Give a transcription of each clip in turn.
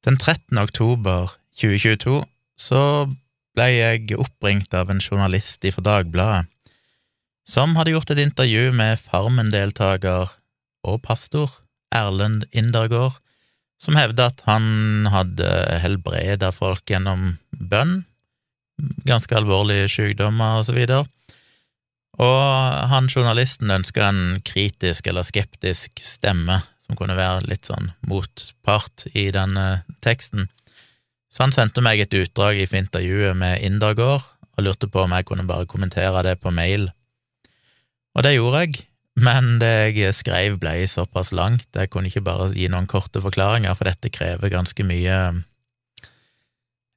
Den 13. oktober 2022 så ble jeg oppringt av en journalist fra Dagbladet som hadde gjort et intervju med Farmen-deltaker og pastor Erlend Indergård, som hevda at han hadde helbreda folk gjennom bønn, ganske alvorlige sykdommer og så videre. Og han journalisten ønska en kritisk eller skeptisk stemme som kunne være litt sånn motpart i denne teksten. Så han sendte meg et utdrag i intervjuet med Indergård og lurte på om jeg kunne bare kommentere det på mail. Og det gjorde jeg, men det jeg skrev ble såpass langt, jeg kunne ikke bare gi noen korte forklaringer, for dette krever ganske mye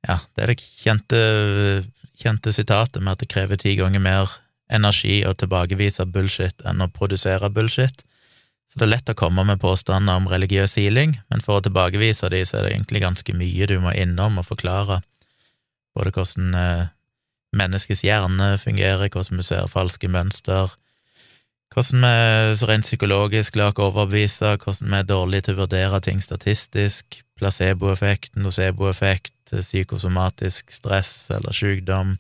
Ja, det er det kjente, kjente sitatet med at det krever ti ganger mer energi å tilbakevise bullshit enn å produsere bullshit. Så det er lett å komme med påstander om religiøs healing, men for å tilbakevise de, så er det egentlig ganske mye du må innom og forklare, både hvordan eh, menneskets hjerne fungerer, hvordan vi ser falske mønster, hvordan vi rent psykologisk lar oss overbevise, hvordan vi er dårlige til å vurdere ting statistisk, placeboeffekt, noceboeffekt, psykosomatisk stress eller sykdom.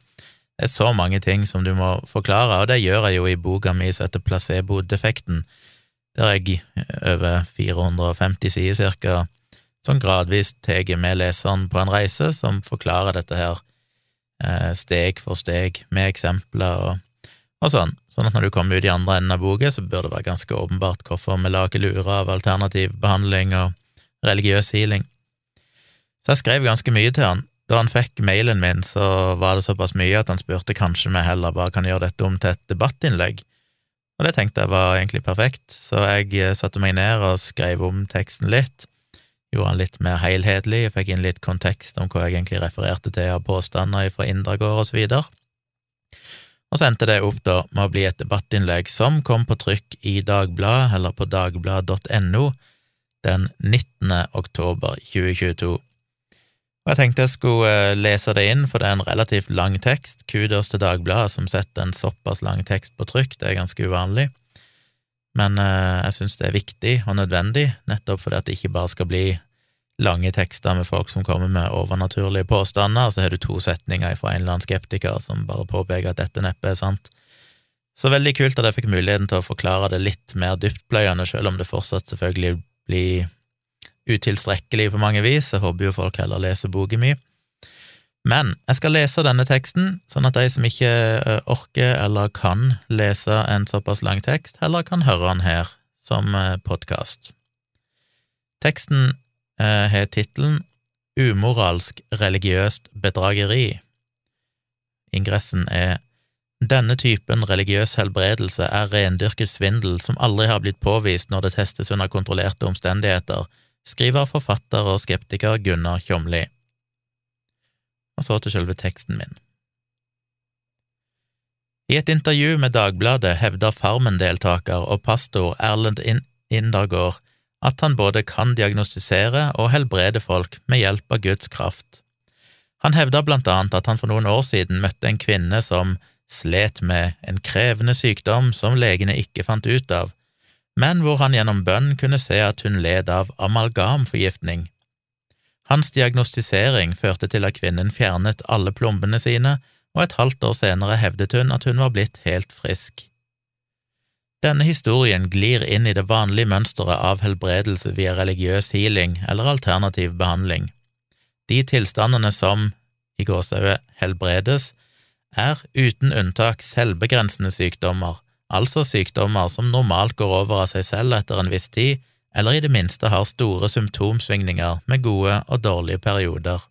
Det er så mange ting som du må forklare, og det gjør jeg jo i boka mi som heter Placebo-defekten der jeg over 450 sider cirka, sånn gradvis tar med leseren på en reise som forklarer dette her eh, steg for steg, med eksempler og, og sånn, sånn at når du kommer ut i andre enden av boka, så bør det være ganske åpenbart hvorfor vi lager lurer av alternativ behandling og religiøs healing. Så jeg skrev ganske mye til han. Da han fikk mailen min, så var det såpass mye at han spurte kanskje vi heller bare kan gjøre dette om til et debattinnlegg. Og det tenkte jeg var egentlig perfekt, så jeg eh, satte meg ned og skrev om teksten litt, gjorde den litt mer helhetlig, fikk inn litt kontekst om hva jeg egentlig refererte til av påstander fra Indragård og så videre. Og så endte det opp da med å bli et debattinnlegg som kom på trykk i Dagbladet, eller på dagbladet.no, den 19. oktober 2022. Og jeg tenkte jeg skulle eh, lese det inn, for det er en relativt lang tekst. Kudos til Dagbladet som setter en såpass lang tekst på trykk, det er ganske uvanlig. Men eh, jeg syns det er viktig og nødvendig, nettopp fordi at det ikke bare skal bli lange tekster med folk som kommer med overnaturlige påstander, og så har du to setninger fra en eller annen skeptiker som bare påpeker at dette neppe er sant. Så veldig kult at jeg fikk muligheten til å forklare det litt mer dyptpløyende, selv om det fortsatt selvfølgelig blir utilstrekkelig på mange vis, jeg håper jo folk heller leser boka mi. Men jeg skal lese denne teksten, sånn at de som ikke eh, orker eller kan lese en såpass lang tekst, heller kan høre den her som eh, podkast. Teksten eh, har tittelen Umoralsk religiøst bedrageri. Ingressen er denne typen religiøs helbredelse er rendyrket svindel som aldri har blitt påvist når det testes under kontrollerte omstendigheter, skriver forfatter og skeptiker Gunnar Kjomli. Og så til selve teksten min. I et intervju med Dagbladet hevder Farmen-deltaker og pastor Erlend Indergård at han både kan diagnostisere og helbrede folk med hjelp av Guds kraft. Han hevder blant annet at han for noen år siden møtte en kvinne som slet med en krevende sykdom som legene ikke fant ut av, men hvor han gjennom bønn kunne se at hun led av amalgamforgiftning. Hans diagnostisering førte til at kvinnen fjernet alle plombene sine, og et halvt år senere hevdet hun at hun var blitt helt frisk. Denne historien glir inn i det vanlige mønsteret av helbredelse via religiøs healing eller alternativ behandling. De tilstandene som, i gåsehudet, helbredes, er uten unntak selvbegrensende sykdommer, altså sykdommer som normalt går over av seg selv etter en viss tid, eller i det minste har store symptomsvingninger med gode og dårlige perioder.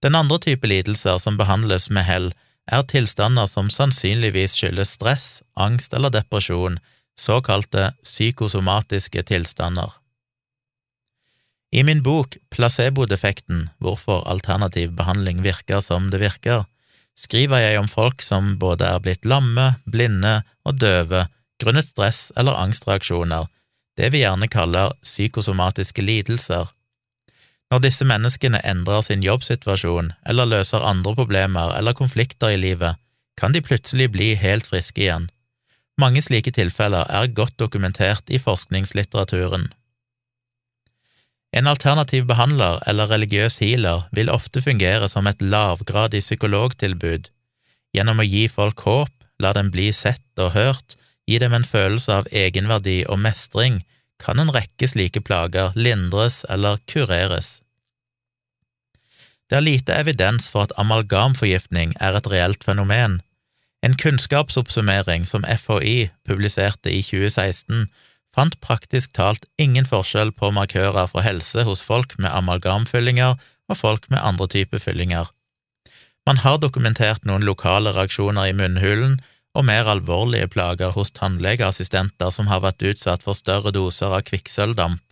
Den andre type lidelser som behandles med hell, er tilstander som sannsynligvis skyldes stress, angst eller depresjon, såkalte psykosomatiske tilstander. I min bok Placebo-defekten, hvorfor alternativ behandling virker som det virker, skriver jeg om folk som både er blitt lamme, blinde og døve grunnet stress eller angstreaksjoner, det vi gjerne kaller psykosomatiske lidelser. Når disse menneskene endrer sin jobbsituasjon eller løser andre problemer eller konflikter i livet, kan de plutselig bli helt friske igjen. Mange slike tilfeller er godt dokumentert i forskningslitteraturen. En alternativ behandler eller religiøs healer vil ofte fungere som et lavgradig psykologtilbud. Gjennom å gi folk håp, la dem bli sett og hørt, gi dem en følelse av egenverdi og mestring, kan en rekke slike plager lindres eller kureres. Det er lite evidens for at amalgamforgiftning er et reelt fenomen. En kunnskapsoppsummering som FHI publiserte i 2016, fant praktisk talt ingen forskjell på markører for helse hos folk med amalgamfyllinger og folk med andre typer fyllinger. Man har dokumentert noen lokale reaksjoner i munnhulen og mer alvorlige plager hos tannlegeassistenter som har vært utsatt for større doser av kvikksølvdamp,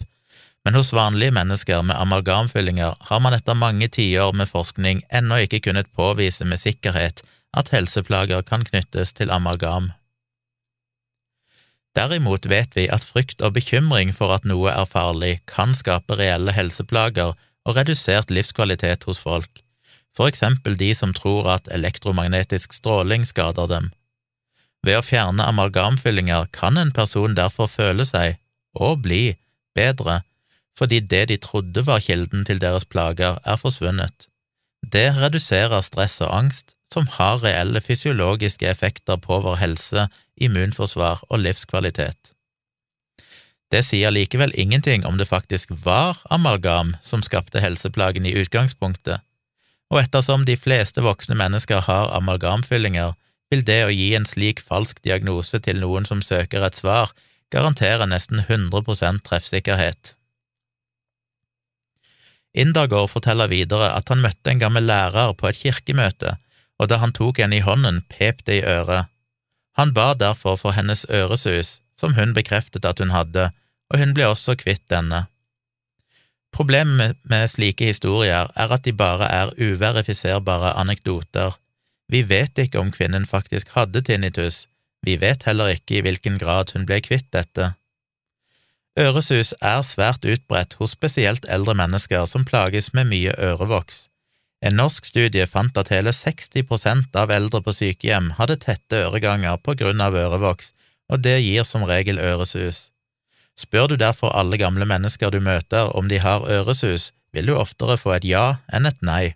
men hos vanlige mennesker med amalgamfyllinger har man etter mange tiår med forskning ennå ikke kunnet påvise med sikkerhet at helseplager kan knyttes til amalgam. Derimot vet vi at frykt og bekymring for at noe er farlig, kan skape reelle helseplager og redusert livskvalitet hos folk, for eksempel de som tror at elektromagnetisk stråling skader dem. Ved å fjerne amalgamfyllinger kan en person derfor føle seg, og bli, bedre, fordi det de trodde var kilden til deres plager, er forsvunnet. Det reduserer stress og angst, som har reelle fysiologiske effekter på vår helse, immunforsvar og livskvalitet. Det sier likevel ingenting om det faktisk var amalgam som skapte helseplagen i utgangspunktet, og ettersom de fleste voksne mennesker har amalgamfyllinger, vil det å gi en slik falsk diagnose til noen som søker et svar, garantere nesten 100% treffsikkerhet. Indergård forteller videre at han møtte en gammel lærer på et kirkemøte, og da han tok henne i hånden, pep det i øret. Han ba derfor for hennes øresus, som hun bekreftet at hun hadde, og hun ble også kvitt denne. Problemet med slike historier er at de bare er uverifiserbare anekdoter, vi vet ikke om kvinnen faktisk hadde tinnitus, vi vet heller ikke i hvilken grad hun ble kvitt dette. Øresus er svært utbredt hos spesielt eldre mennesker som plages med mye ørevoks. En norsk studie fant at hele 60% av eldre på sykehjem hadde tette øreganger på grunn av ørevoks, og det gir som regel øresus. Spør du derfor alle gamle mennesker du møter om de har øresus, vil du oftere få et ja enn et nei.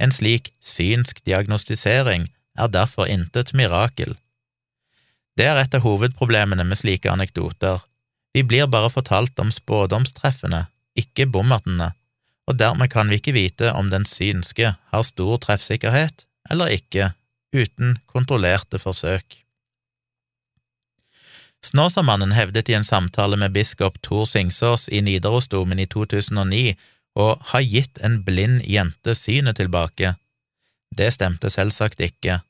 En slik synsk diagnostisering er derfor intet mirakel. Det er et av hovedproblemene med slike anekdoter. Vi blir bare fortalt om spådomstreffene, ikke bommertene, og dermed kan vi ikke vite om den synske har stor treffsikkerhet eller ikke, uten kontrollerte forsøk. Snåsamannen hevdet i en samtale med biskop Tor Singsås i Nidarosdomen i 2009 å ha gitt en blind jente synet tilbake. Det stemte selvsagt ikke.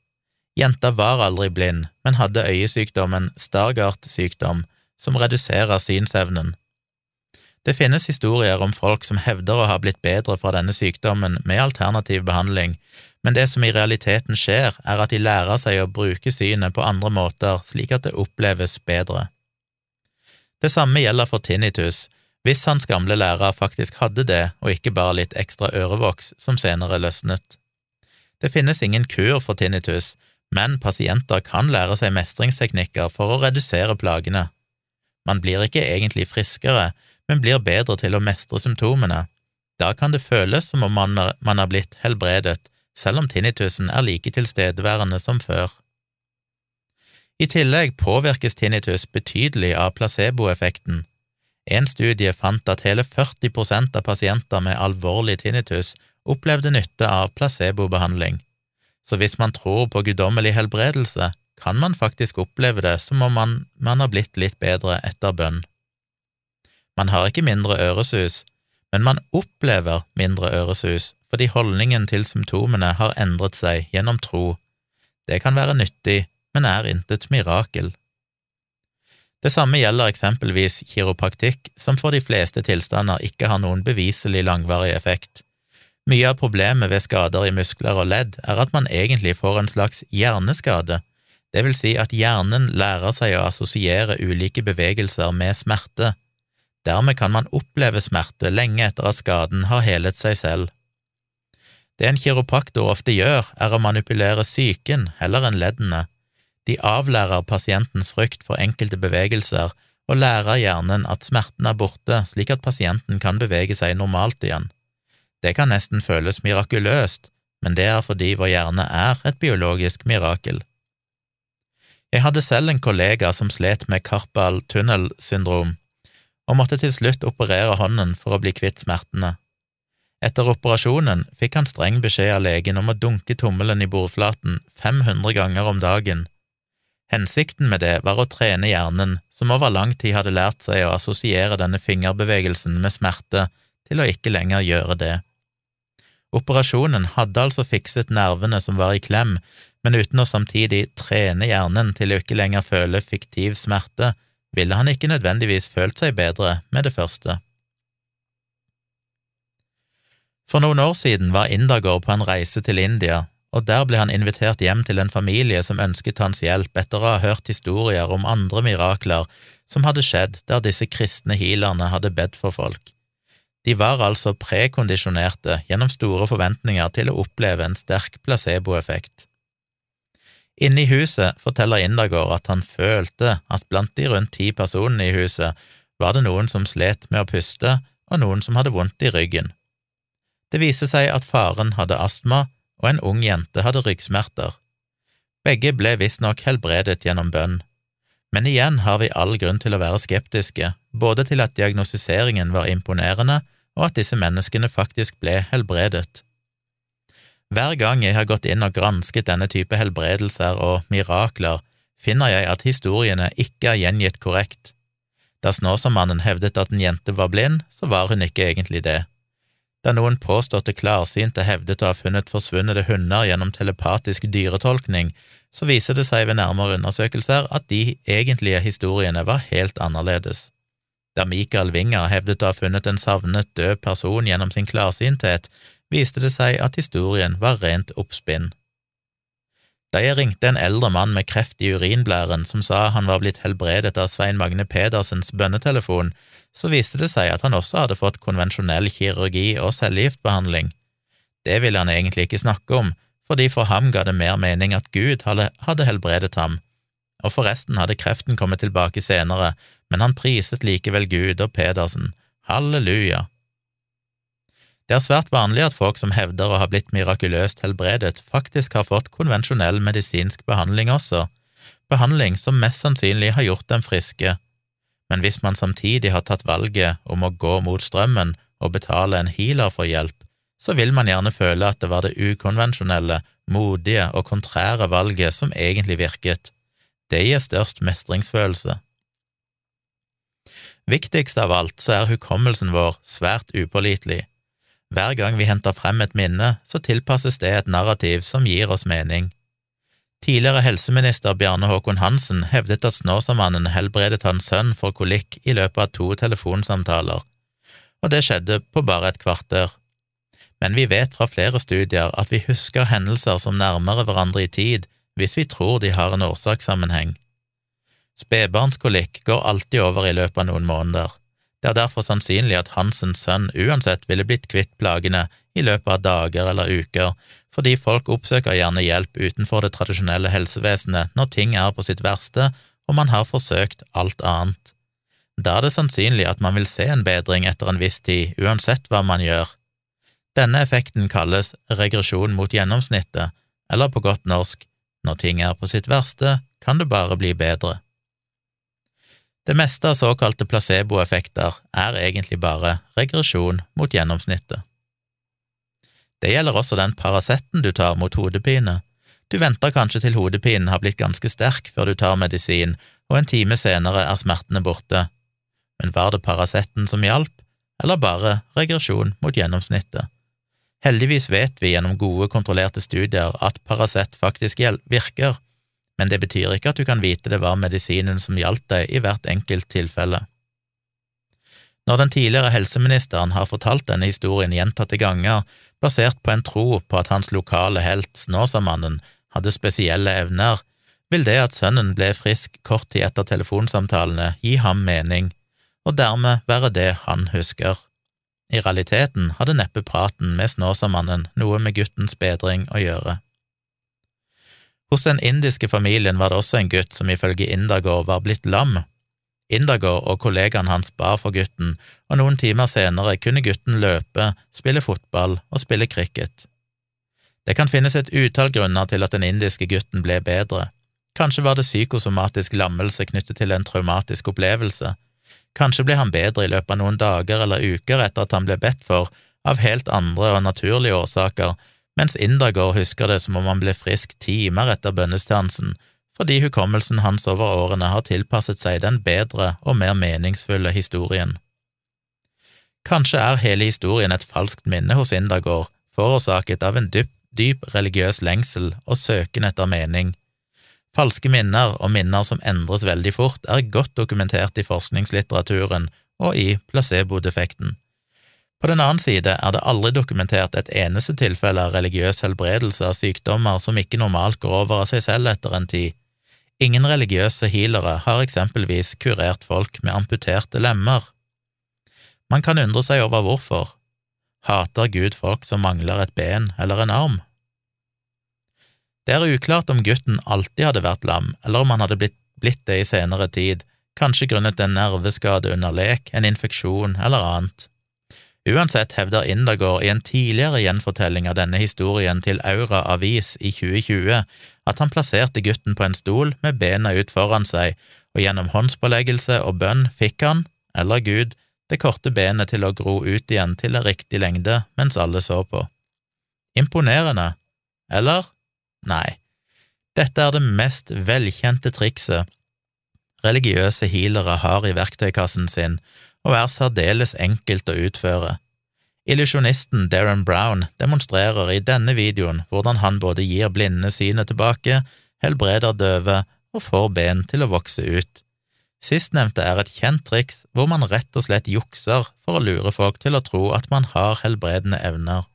Jenta var aldri blind, men hadde øyesykdommen Stargardt-sykdom, som reduserer synsevnen. Det finnes historier om folk som hevder å ha blitt bedre fra denne sykdommen med alternativ behandling, men det som i realiteten skjer, er at de lærer seg å bruke synet på andre måter slik at det oppleves bedre. Det samme gjelder for tinnitus, hvis hans gamle lærer faktisk hadde det, og ikke bare litt ekstra ørevoks som senere løsnet. Det finnes ingen kur for tinnitus, men pasienter kan lære seg mestringsteknikker for å redusere plagene. Man blir ikke egentlig friskere, men blir bedre til å mestre symptomene. Da kan det føles som om man, man er blitt helbredet, selv om tinnitusen er like tilstedeværende som før. I tillegg påvirkes tinnitus betydelig av placeboeffekten, en studie fant at hele 40% av pasienter med alvorlig tinnitus opplevde nytte av placebobehandling, så hvis man tror på guddommelig helbredelse, kan man faktisk oppleve det som om man, man har blitt litt bedre etter bønn. Man har ikke mindre øresus, men man opplever mindre øresus fordi holdningen til symptomene har endret seg gjennom tro. Det kan være nyttig, men er intet mirakel. Det samme gjelder eksempelvis kiropraktikk, som for de fleste tilstander ikke har noen beviselig langvarig effekt. Mye av problemet ved skader i muskler og ledd er at man egentlig får en slags hjerneskade, det vil si at hjernen lærer seg å assosiere ulike bevegelser med smerte. Dermed kan man oppleve smerte lenge etter at skaden har helet seg selv. Det en kiropraktor ofte gjør, er å manipulere psyken heller enn leddene, de avlærer pasientens frykt for enkelte bevegelser og lærer hjernen at smerten er borte slik at pasienten kan bevege seg normalt igjen. Det kan nesten føles mirakuløst, men det er fordi vår hjerne er et biologisk mirakel. Jeg hadde selv en kollega som slet med carpal tunnel-syndrom, og måtte til slutt operere hånden for å bli kvitt smertene. Etter operasjonen fikk han streng beskjed av legen om å dunke tommelen i bordflaten 500 ganger om dagen. Hensikten med det var å trene hjernen, som over lang tid hadde lært seg å assosiere denne fingerbevegelsen med smerte, til å ikke lenger gjøre det. Operasjonen hadde altså fikset nervene som var i klem, men uten å samtidig trene hjernen til å ikke lenger føle fiktiv smerte, ville han ikke nødvendigvis følt seg bedre med det første. For noen år siden var Indergård på en reise til India, og der ble han invitert hjem til en familie som ønsket hans hjelp etter å ha hørt historier om andre mirakler som hadde skjedd der disse kristne healerne hadde bedt for folk. De var altså prekondisjonerte gjennom store forventninger til å oppleve en sterk placeboeffekt. Inne i huset forteller Indergård at han følte at blant de rundt ti personene i huset var det noen som slet med å puste, og noen som hadde vondt i ryggen. Det viste seg at faren hadde astma, og en ung jente hadde ryggsmerter. Begge ble visstnok helbredet gjennom bønn. Men igjen har vi all grunn til å være skeptiske, både til at diagnostiseringen var imponerende, og at disse menneskene faktisk ble helbredet. Hver gang jeg har gått inn og gransket denne type helbredelser og mirakler, finner jeg at historiene ikke er gjengitt korrekt. Da Snåsamannen hevdet at en jente var blind, så var hun ikke egentlig det. Da noen påståtte klarsynte hevdet å ha funnet forsvunne hunder gjennom telepatisk dyretolkning, så viser det seg ved nærmere undersøkelser at de egentlige historiene var helt annerledes. Da Michael Winger hevdet å ha funnet en savnet død person gjennom sin klarsynthet, viste det seg at historien var rent oppspinn. Da jeg ringte en eldre mann med kreft i urinblæren som sa han var blitt helbredet av Svein Magne Pedersens bønnetelefon, så viste det seg at han også hadde fått konvensjonell kirurgi og cellegiftbehandling. Det ville han egentlig ikke snakke om, fordi for ham ga det mer mening at Gud hadde helbredet ham, og forresten hadde kreften kommet tilbake senere, men han priset likevel Gud og Pedersen. Halleluja! Det er svært vanlig at folk som hevder å ha blitt mirakuløst helbredet, faktisk har fått konvensjonell medisinsk behandling også, behandling som mest sannsynlig har gjort dem friske, men hvis man samtidig har tatt valget om å gå mot strømmen og betale en healer for hjelp, så vil man gjerne føle at det var det ukonvensjonelle, modige og kontrære valget som egentlig virket. Det gir størst mestringsfølelse. Viktigst av alt så er hukommelsen vår svært upålitelig. Hver gang vi henter frem et minne, så tilpasses det et narrativ som gir oss mening. Tidligere helseminister Bjarne Håkon Hansen hevdet at Snåsamannen helbredet hans sønn for kolikk i løpet av to telefonsamtaler, og det skjedde på bare et kvarter. Men vi vet fra flere studier at vi husker hendelser som nærmere hverandre i tid hvis vi tror de har en årsakssammenheng. Spedbarnskolikk går alltid over i løpet av noen måneder. Det er derfor sannsynlig at Hansens sønn uansett ville blitt kvitt plagene i løpet av dager eller uker, fordi folk oppsøker gjerne hjelp utenfor det tradisjonelle helsevesenet når ting er på sitt verste og man har forsøkt alt annet. Da er det sannsynlig at man vil se en bedring etter en viss tid, uansett hva man gjør. Denne effekten kalles regresjon mot gjennomsnittet, eller på godt norsk, når ting er på sitt verste, kan det bare bli bedre. Det meste av såkalte placeboeffekter er egentlig bare regresjon mot gjennomsnittet. Det gjelder også den Paraceten du tar mot hodepine. Du venter kanskje til hodepinen har blitt ganske sterk før du tar medisin, og en time senere er smertene borte. Men var det Paraceten som hjalp, eller bare regresjon mot gjennomsnittet? Heldigvis vet vi gjennom gode, kontrollerte studier at Paracet faktisk virker, men det betyr ikke at du kan vite det var medisinen som hjalp deg i hvert enkelt tilfelle. Når den tidligere helseministeren har fortalt denne historien gjentatte ganger, basert på en tro på at hans lokale helt, Snåsamannen, hadde spesielle evner, vil det at sønnen ble frisk kort tid etter telefonsamtalene, gi ham mening, og dermed være det han husker. I realiteten hadde neppe praten med Snåsamannen noe med guttens bedring å gjøre. Hos den indiske familien var det også en gutt som ifølge Indagård var blitt lam. Indagård og kollegaen hans bar for gutten, og noen timer senere kunne gutten løpe, spille fotball og spille cricket. Det kan finnes et utall grunner til at den indiske gutten ble bedre. Kanskje var det psykosomatisk lammelse knyttet til en traumatisk opplevelse. Kanskje ble han bedre i løpet av noen dager eller uker etter at han ble bedt for, av helt andre og naturlige årsaker, mens Indagård husker det som om han ble frisk timer etter bønnestansen, fordi hukommelsen hans over årene har tilpasset seg den bedre og mer meningsfulle historien. Kanskje er hele historien et falskt minne hos Indagård, forårsaket av en dyp, dyp religiøs lengsel og søken etter mening. Falske minner og minner som endres veldig fort, er godt dokumentert i forskningslitteraturen og i placebo-defekten. På den annen side er det aldri dokumentert et eneste tilfelle av religiøs helbredelse av sykdommer som ikke normalt går over av seg selv etter en tid. Ingen religiøse healere har eksempelvis kurert folk med amputerte lemmer. Man kan undre seg over hvorfor. Hater Gud folk som mangler et ben eller en arm? Det er uklart om gutten alltid hadde vært lam, eller om han hadde blitt, blitt det i senere tid, kanskje grunnet en nerveskade under lek, en infeksjon eller annet. Uansett hevder Indergaard i en tidligere gjenfortelling av denne historien til Aura Avis i 2020 at han plasserte gutten på en stol med bena ut foran seg, og gjennom håndspåleggelse og bønn fikk han, eller Gud, det korte benet til å gro ut igjen til en riktig lengde mens alle så på. Imponerende, eller? Nei. Dette er det mest velkjente trikset religiøse healere har i verktøykassen sin, og er særdeles enkelt å utføre. Illusjonisten Darren Brown demonstrerer i denne videoen hvordan han både gir blinde synet tilbake, helbreder døve og får ben til å vokse ut. Sistnevnte er et kjent triks hvor man rett og slett jukser for å lure folk til å tro at man har helbredende evner.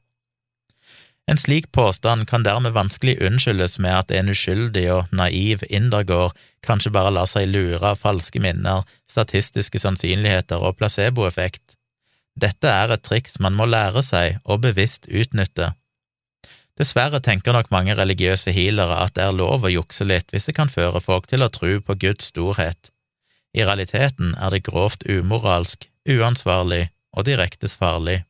En slik påstand kan dermed vanskelig unnskyldes med at en uskyldig og naiv indergård kanskje bare lar seg lure av falske minner, statistiske sannsynligheter og placeboeffekt. Dette er et triks man må lære seg og bevisst utnytte. Dessverre tenker nok mange religiøse healere at det er lov å jukse litt hvis det kan føre folk til å tro på Guds storhet. I realiteten er det grovt umoralsk, uansvarlig og direktes farlig.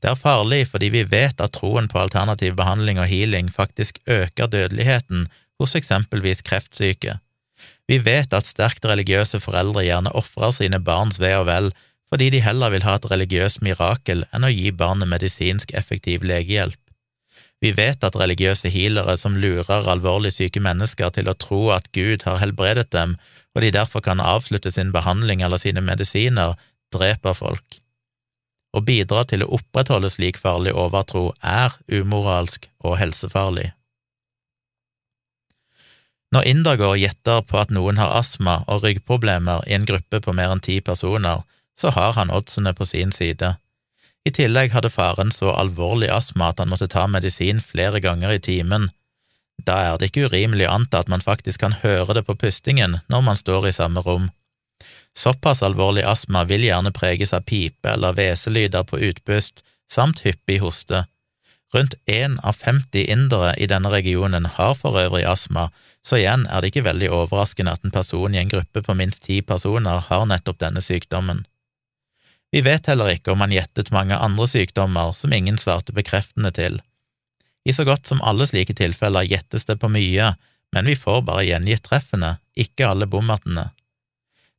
Det er farlig fordi vi vet at troen på alternativ behandling og healing faktisk øker dødeligheten hos eksempelvis kreftsyke. Vi vet at sterkt religiøse foreldre gjerne ofrer sine barns ve og vel fordi de heller vil ha et religiøst mirakel enn å gi barnet medisinsk effektiv legehjelp. Vi vet at religiøse healere som lurer alvorlig syke mennesker til å tro at Gud har helbredet dem, og de derfor kan avslutte sin behandling eller sine medisiner, dreper folk. Å bidra til å opprettholde slik farlig overtro er umoralsk og helsefarlig. Når Indergård gjetter på at noen har astma og ryggproblemer i en gruppe på mer enn ti personer, så har han oddsene på sin side. I tillegg hadde faren så alvorlig astma at han måtte ta medisin flere ganger i timen. Da er det ikke urimelig å anta at man faktisk kan høre det på pustingen når man står i samme rom. Såpass alvorlig astma vil gjerne preges av pipe eller hveselyder på utpust, samt hyppig hoste. Rundt én av 50 indere i denne regionen har for øvrig astma, så igjen er det ikke veldig overraskende at en person i en gruppe på minst ti personer har nettopp denne sykdommen. Vi vet heller ikke om han gjettet mange andre sykdommer som ingen svarte bekreftende til. I så godt som alle slike tilfeller gjettes det på mye, men vi får bare gjengitt treffene, ikke alle bommertene.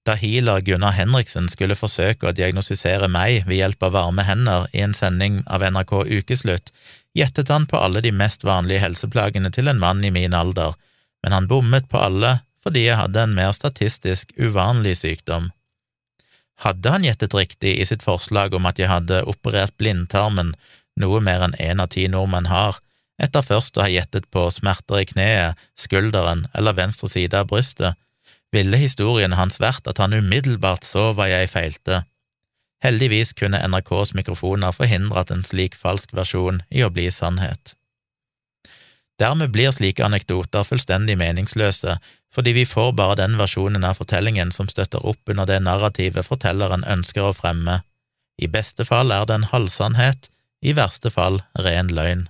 Da healer Gunnar Henriksen skulle forsøke å diagnostisere meg ved hjelp av varme hender i en sending av NRK Ukeslutt, gjettet han på alle de mest vanlige helseplagene til en mann i min alder, men han bommet på alle fordi jeg hadde en mer statistisk uvanlig sykdom. Hadde han gjettet riktig i sitt forslag om at jeg hadde operert blindtarmen, noe mer enn én av ti nordmenn har, etter først å ha gjettet på smerter i kneet, skulderen eller venstre side av brystet, ville historien hans vært at han umiddelbart så hva jeg feilte. Heldigvis kunne NRKs mikrofoner forhindre at en slik falsk versjon i å bli sannhet. Dermed blir slike anekdoter fullstendig meningsløse, fordi vi får bare den versjonen av fortellingen som støtter opp under det narrativet fortelleren ønsker å fremme. I beste fall er det en halvsannhet, i verste fall ren løgn.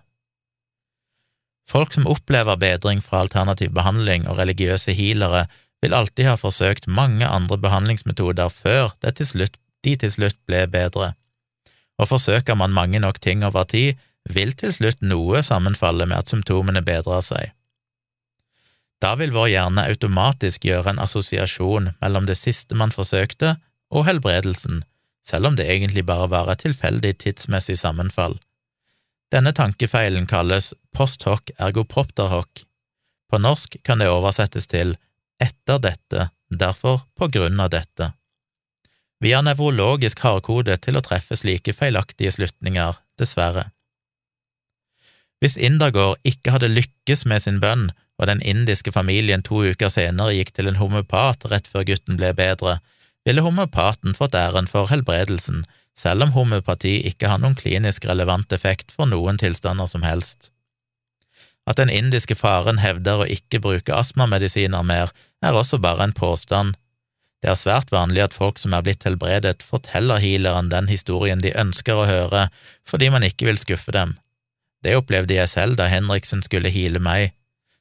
Folk som opplever bedring fra alternativ behandling og religiøse healere, vil alltid ha forsøkt mange andre behandlingsmetoder før til slutt, de til slutt ble bedre, og forsøker man mange nok ting over tid, vil til slutt noe sammenfalle med at symptomene bedrer seg. Da vil vår hjerne automatisk gjøre en assosiasjon mellom det siste man forsøkte, og helbredelsen, selv om det egentlig bare var et tilfeldig tidsmessig sammenfall. Denne tankefeilen kalles post hoc ergopropter hoc. På norsk kan det oversettes til etter dette, derfor på grunn av dette. Vi er nevrologisk hardkode til å treffe slike feilaktige slutninger, dessverre. Hvis Indagård ikke hadde lykkes med sin bønn, og den indiske familien to uker senere gikk til en homopat rett før gutten ble bedre, ville homopaten fått æren for helbredelsen, selv om homopati ikke har noen klinisk relevant effekt for noen tilstander som helst. At den indiske faren hevder å ikke bruke astmamedisiner mer, er også bare en påstand. Det er svært vanlig at folk som er blitt helbredet, forteller healeren den historien de ønsker å høre, fordi man ikke vil skuffe dem. Det opplevde jeg selv da Henriksen skulle heale meg.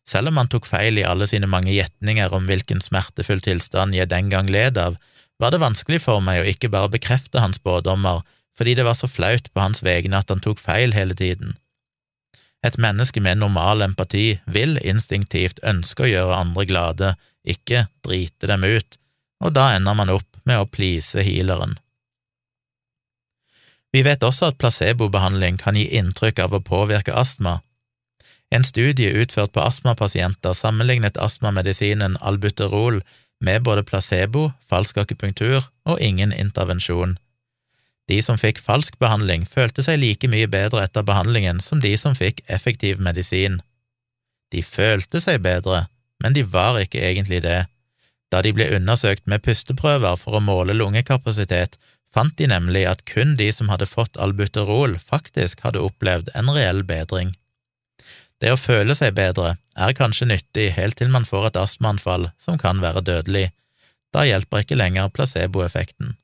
Selv om han tok feil i alle sine mange gjetninger om hvilken smertefull tilstand jeg den gang led av, var det vanskelig for meg å ikke bare bekrefte hans spådommer fordi det var så flaut på hans vegne at han tok feil hele tiden. Et menneske med normal empati vil instinktivt ønske å gjøre andre glade, ikke drite dem ut, og da ender man opp med å please healeren. Vi vet også at placebobehandling kan gi inntrykk av å påvirke astma. En studie utført på astmapasienter sammenlignet astmamedisinen albuterol med både placebo, falsk akupunktur og ingen intervensjon. De som fikk falsk behandling, følte seg like mye bedre etter behandlingen som de som fikk effektiv medisin. De følte seg bedre, men de var ikke egentlig det. Da de ble undersøkt med pusteprøver for å måle lungekapasitet, fant de nemlig at kun de som hadde fått albuterol, faktisk hadde opplevd en reell bedring. Det å føle seg bedre er kanskje nyttig helt til man får et astmaanfall som kan være dødelig. Da hjelper ikke lenger placeboeffekten.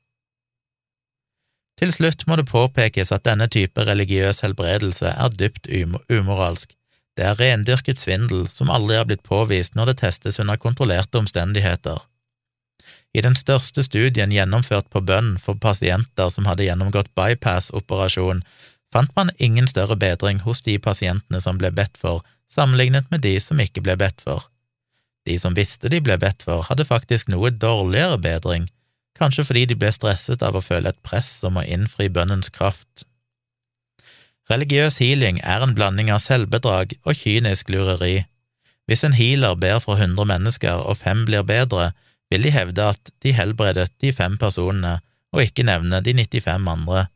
Til slutt må det påpekes at denne type religiøs helbredelse er dypt umoralsk. Det er rendyrket svindel som aldri har blitt påvist når det testes under kontrollerte omstendigheter. I den største studien gjennomført på bønn for pasienter som hadde gjennomgått bypass-operasjon, fant man ingen større bedring hos de pasientene som ble bedt for, sammenlignet med de som ikke ble bedt for. De som visste de ble bedt for, hadde faktisk noe dårligere bedring, kanskje fordi de ble stresset av å føle et press om å innfri bønnens kraft. Religiøs healing er en blanding av selvbedrag og kynisk lureri. Hvis en healer ber for hundre mennesker og fem blir bedre, vil de hevde at de helbredet de fem personene, og ikke nevne de 95 andre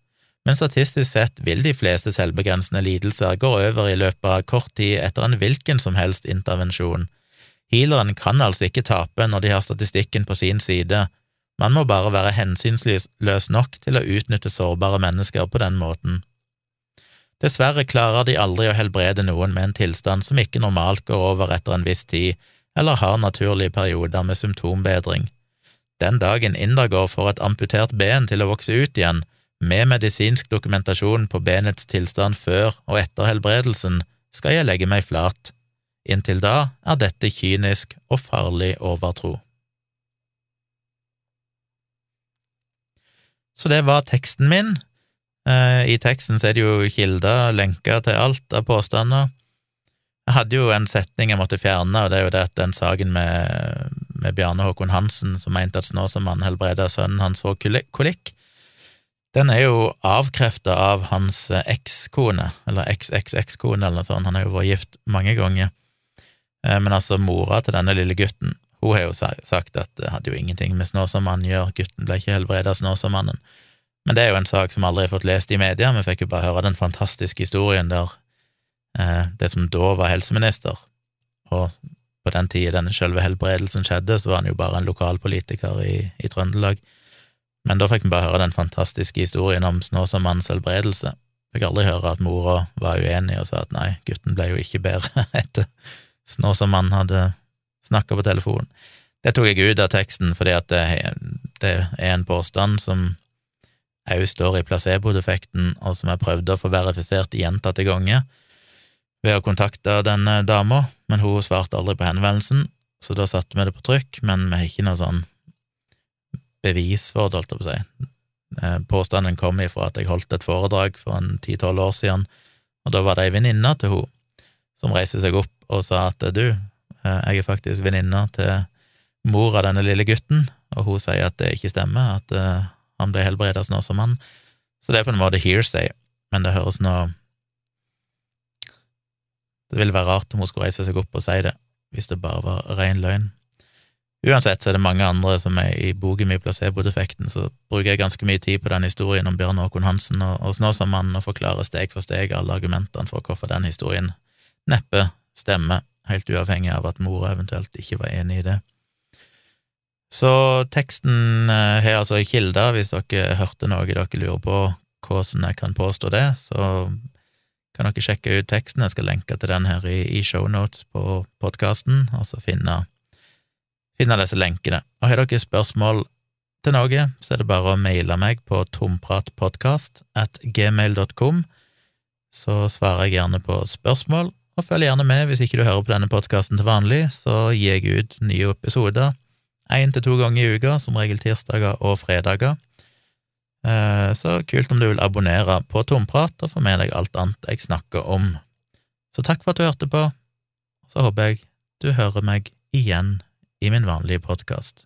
men statistisk sett vil de fleste selvbegrensende lidelser gå over i løpet av kort tid etter en hvilken som helst intervensjon. Healeren kan altså ikke tape når de har statistikken på sin side, man må bare være hensynsløs nok til å utnytte sårbare mennesker på den måten. Dessverre klarer de aldri å helbrede noen med en tilstand som ikke normalt går over etter en viss tid, eller har naturlige perioder med symptombedring. Den dagen Indergård får et amputert ben til å vokse ut igjen, med medisinsk dokumentasjon på benets tilstand før og etter helbredelsen skal jeg legge meg flat. Inntil da er dette kynisk og farlig overtro. Så det var teksten min. Eh, I teksten så er det jo kilder, lenker til alt av påstander. Jeg hadde jo en setning jeg måtte fjerne, og det er jo det at den saken med, med Bjarne Håkon Hansen, som mente at Snåsamannen helbreda sønnen hans for kolikk, den er jo avkrefta av hans eh, ekskone, eller eks-eks-ekskone, eller noe sånt, han har jo vært gift mange ganger. Eh, men altså, mora til denne lille gutten, hun har jo sagt at det hadde jo ingenting med Snåsamannen å gjøre, gutten ble ikke helbreda av Snåsamannen. Men det er jo en sak som aldri har fått lest i media, vi fikk jo bare høre den fantastiske historien der eh, det som da var helseminister, og på den tida denne selve helbredelsen skjedde, så var han jo bare en lokalpolitiker i, i Trøndelag men da fikk vi bare høre den fantastiske historien om Snåsamannens helbredelse. Fikk aldri høre at mora var uenig og sa at nei, gutten ble jo ikke bedre etter Snåsamannen hadde snakka på telefonen. Det tok jeg ut av teksten fordi at det, det er en påstand som òg står i placebo-defekten, og som jeg prøvde å få verifisert gjentatte ganger ved å kontakte denne dama, men hun svarte aldri på henvendelsen, så da satte vi det på trykk, men vi har ikke noe sånn bevis for det, holdt jeg på å si. Eh, påstanden kom ifra at jeg holdt et foredrag for en ti-tolv år siden, og da var det ei venninne til hun som reiste seg opp og sa at du, eh, jeg er faktisk venninna til mor av denne lille gutten, og hun sier at det ikke stemmer, at uh, han ble helbredet nå som han. Så det er på en måte hearsay, men det høres nå Det ville være rart om hun skulle reise seg opp og si det, hvis det bare var ren løgn. Uansett så er det mange andre som er i boken min Placebo-defekten, så bruker jeg ganske mye tid på den historien om Bjørn Håkon Hansen og, og Snåsamannen og forklarer steg for steg alle argumentene for hvorfor den historien neppe stemmer, helt uavhengig av at mora eventuelt ikke var enig i det. Så teksten eh, har altså kilder, hvis dere hørte noe dere lurer på hvordan jeg kan påstå det, så kan dere sjekke ut teksten. Jeg skal lenke til den her i, i shownotes på podkasten, og så finne finne disse lenkene. Og har dere spørsmål til noe, så er det bare å maile meg på tompratpodkast at gmail.com, så svarer jeg gjerne på spørsmål, og følg gjerne med hvis ikke du hører på denne podkasten til vanlig, så gir jeg ut nye episoder én til to ganger i uka, som regel tirsdager og fredager. Eh, så kult om du vil abonnere på Tomprat og få med deg alt annet jeg snakker om. Så takk for at du hørte på, så håper jeg du hører meg igjen i min vanlige podkast.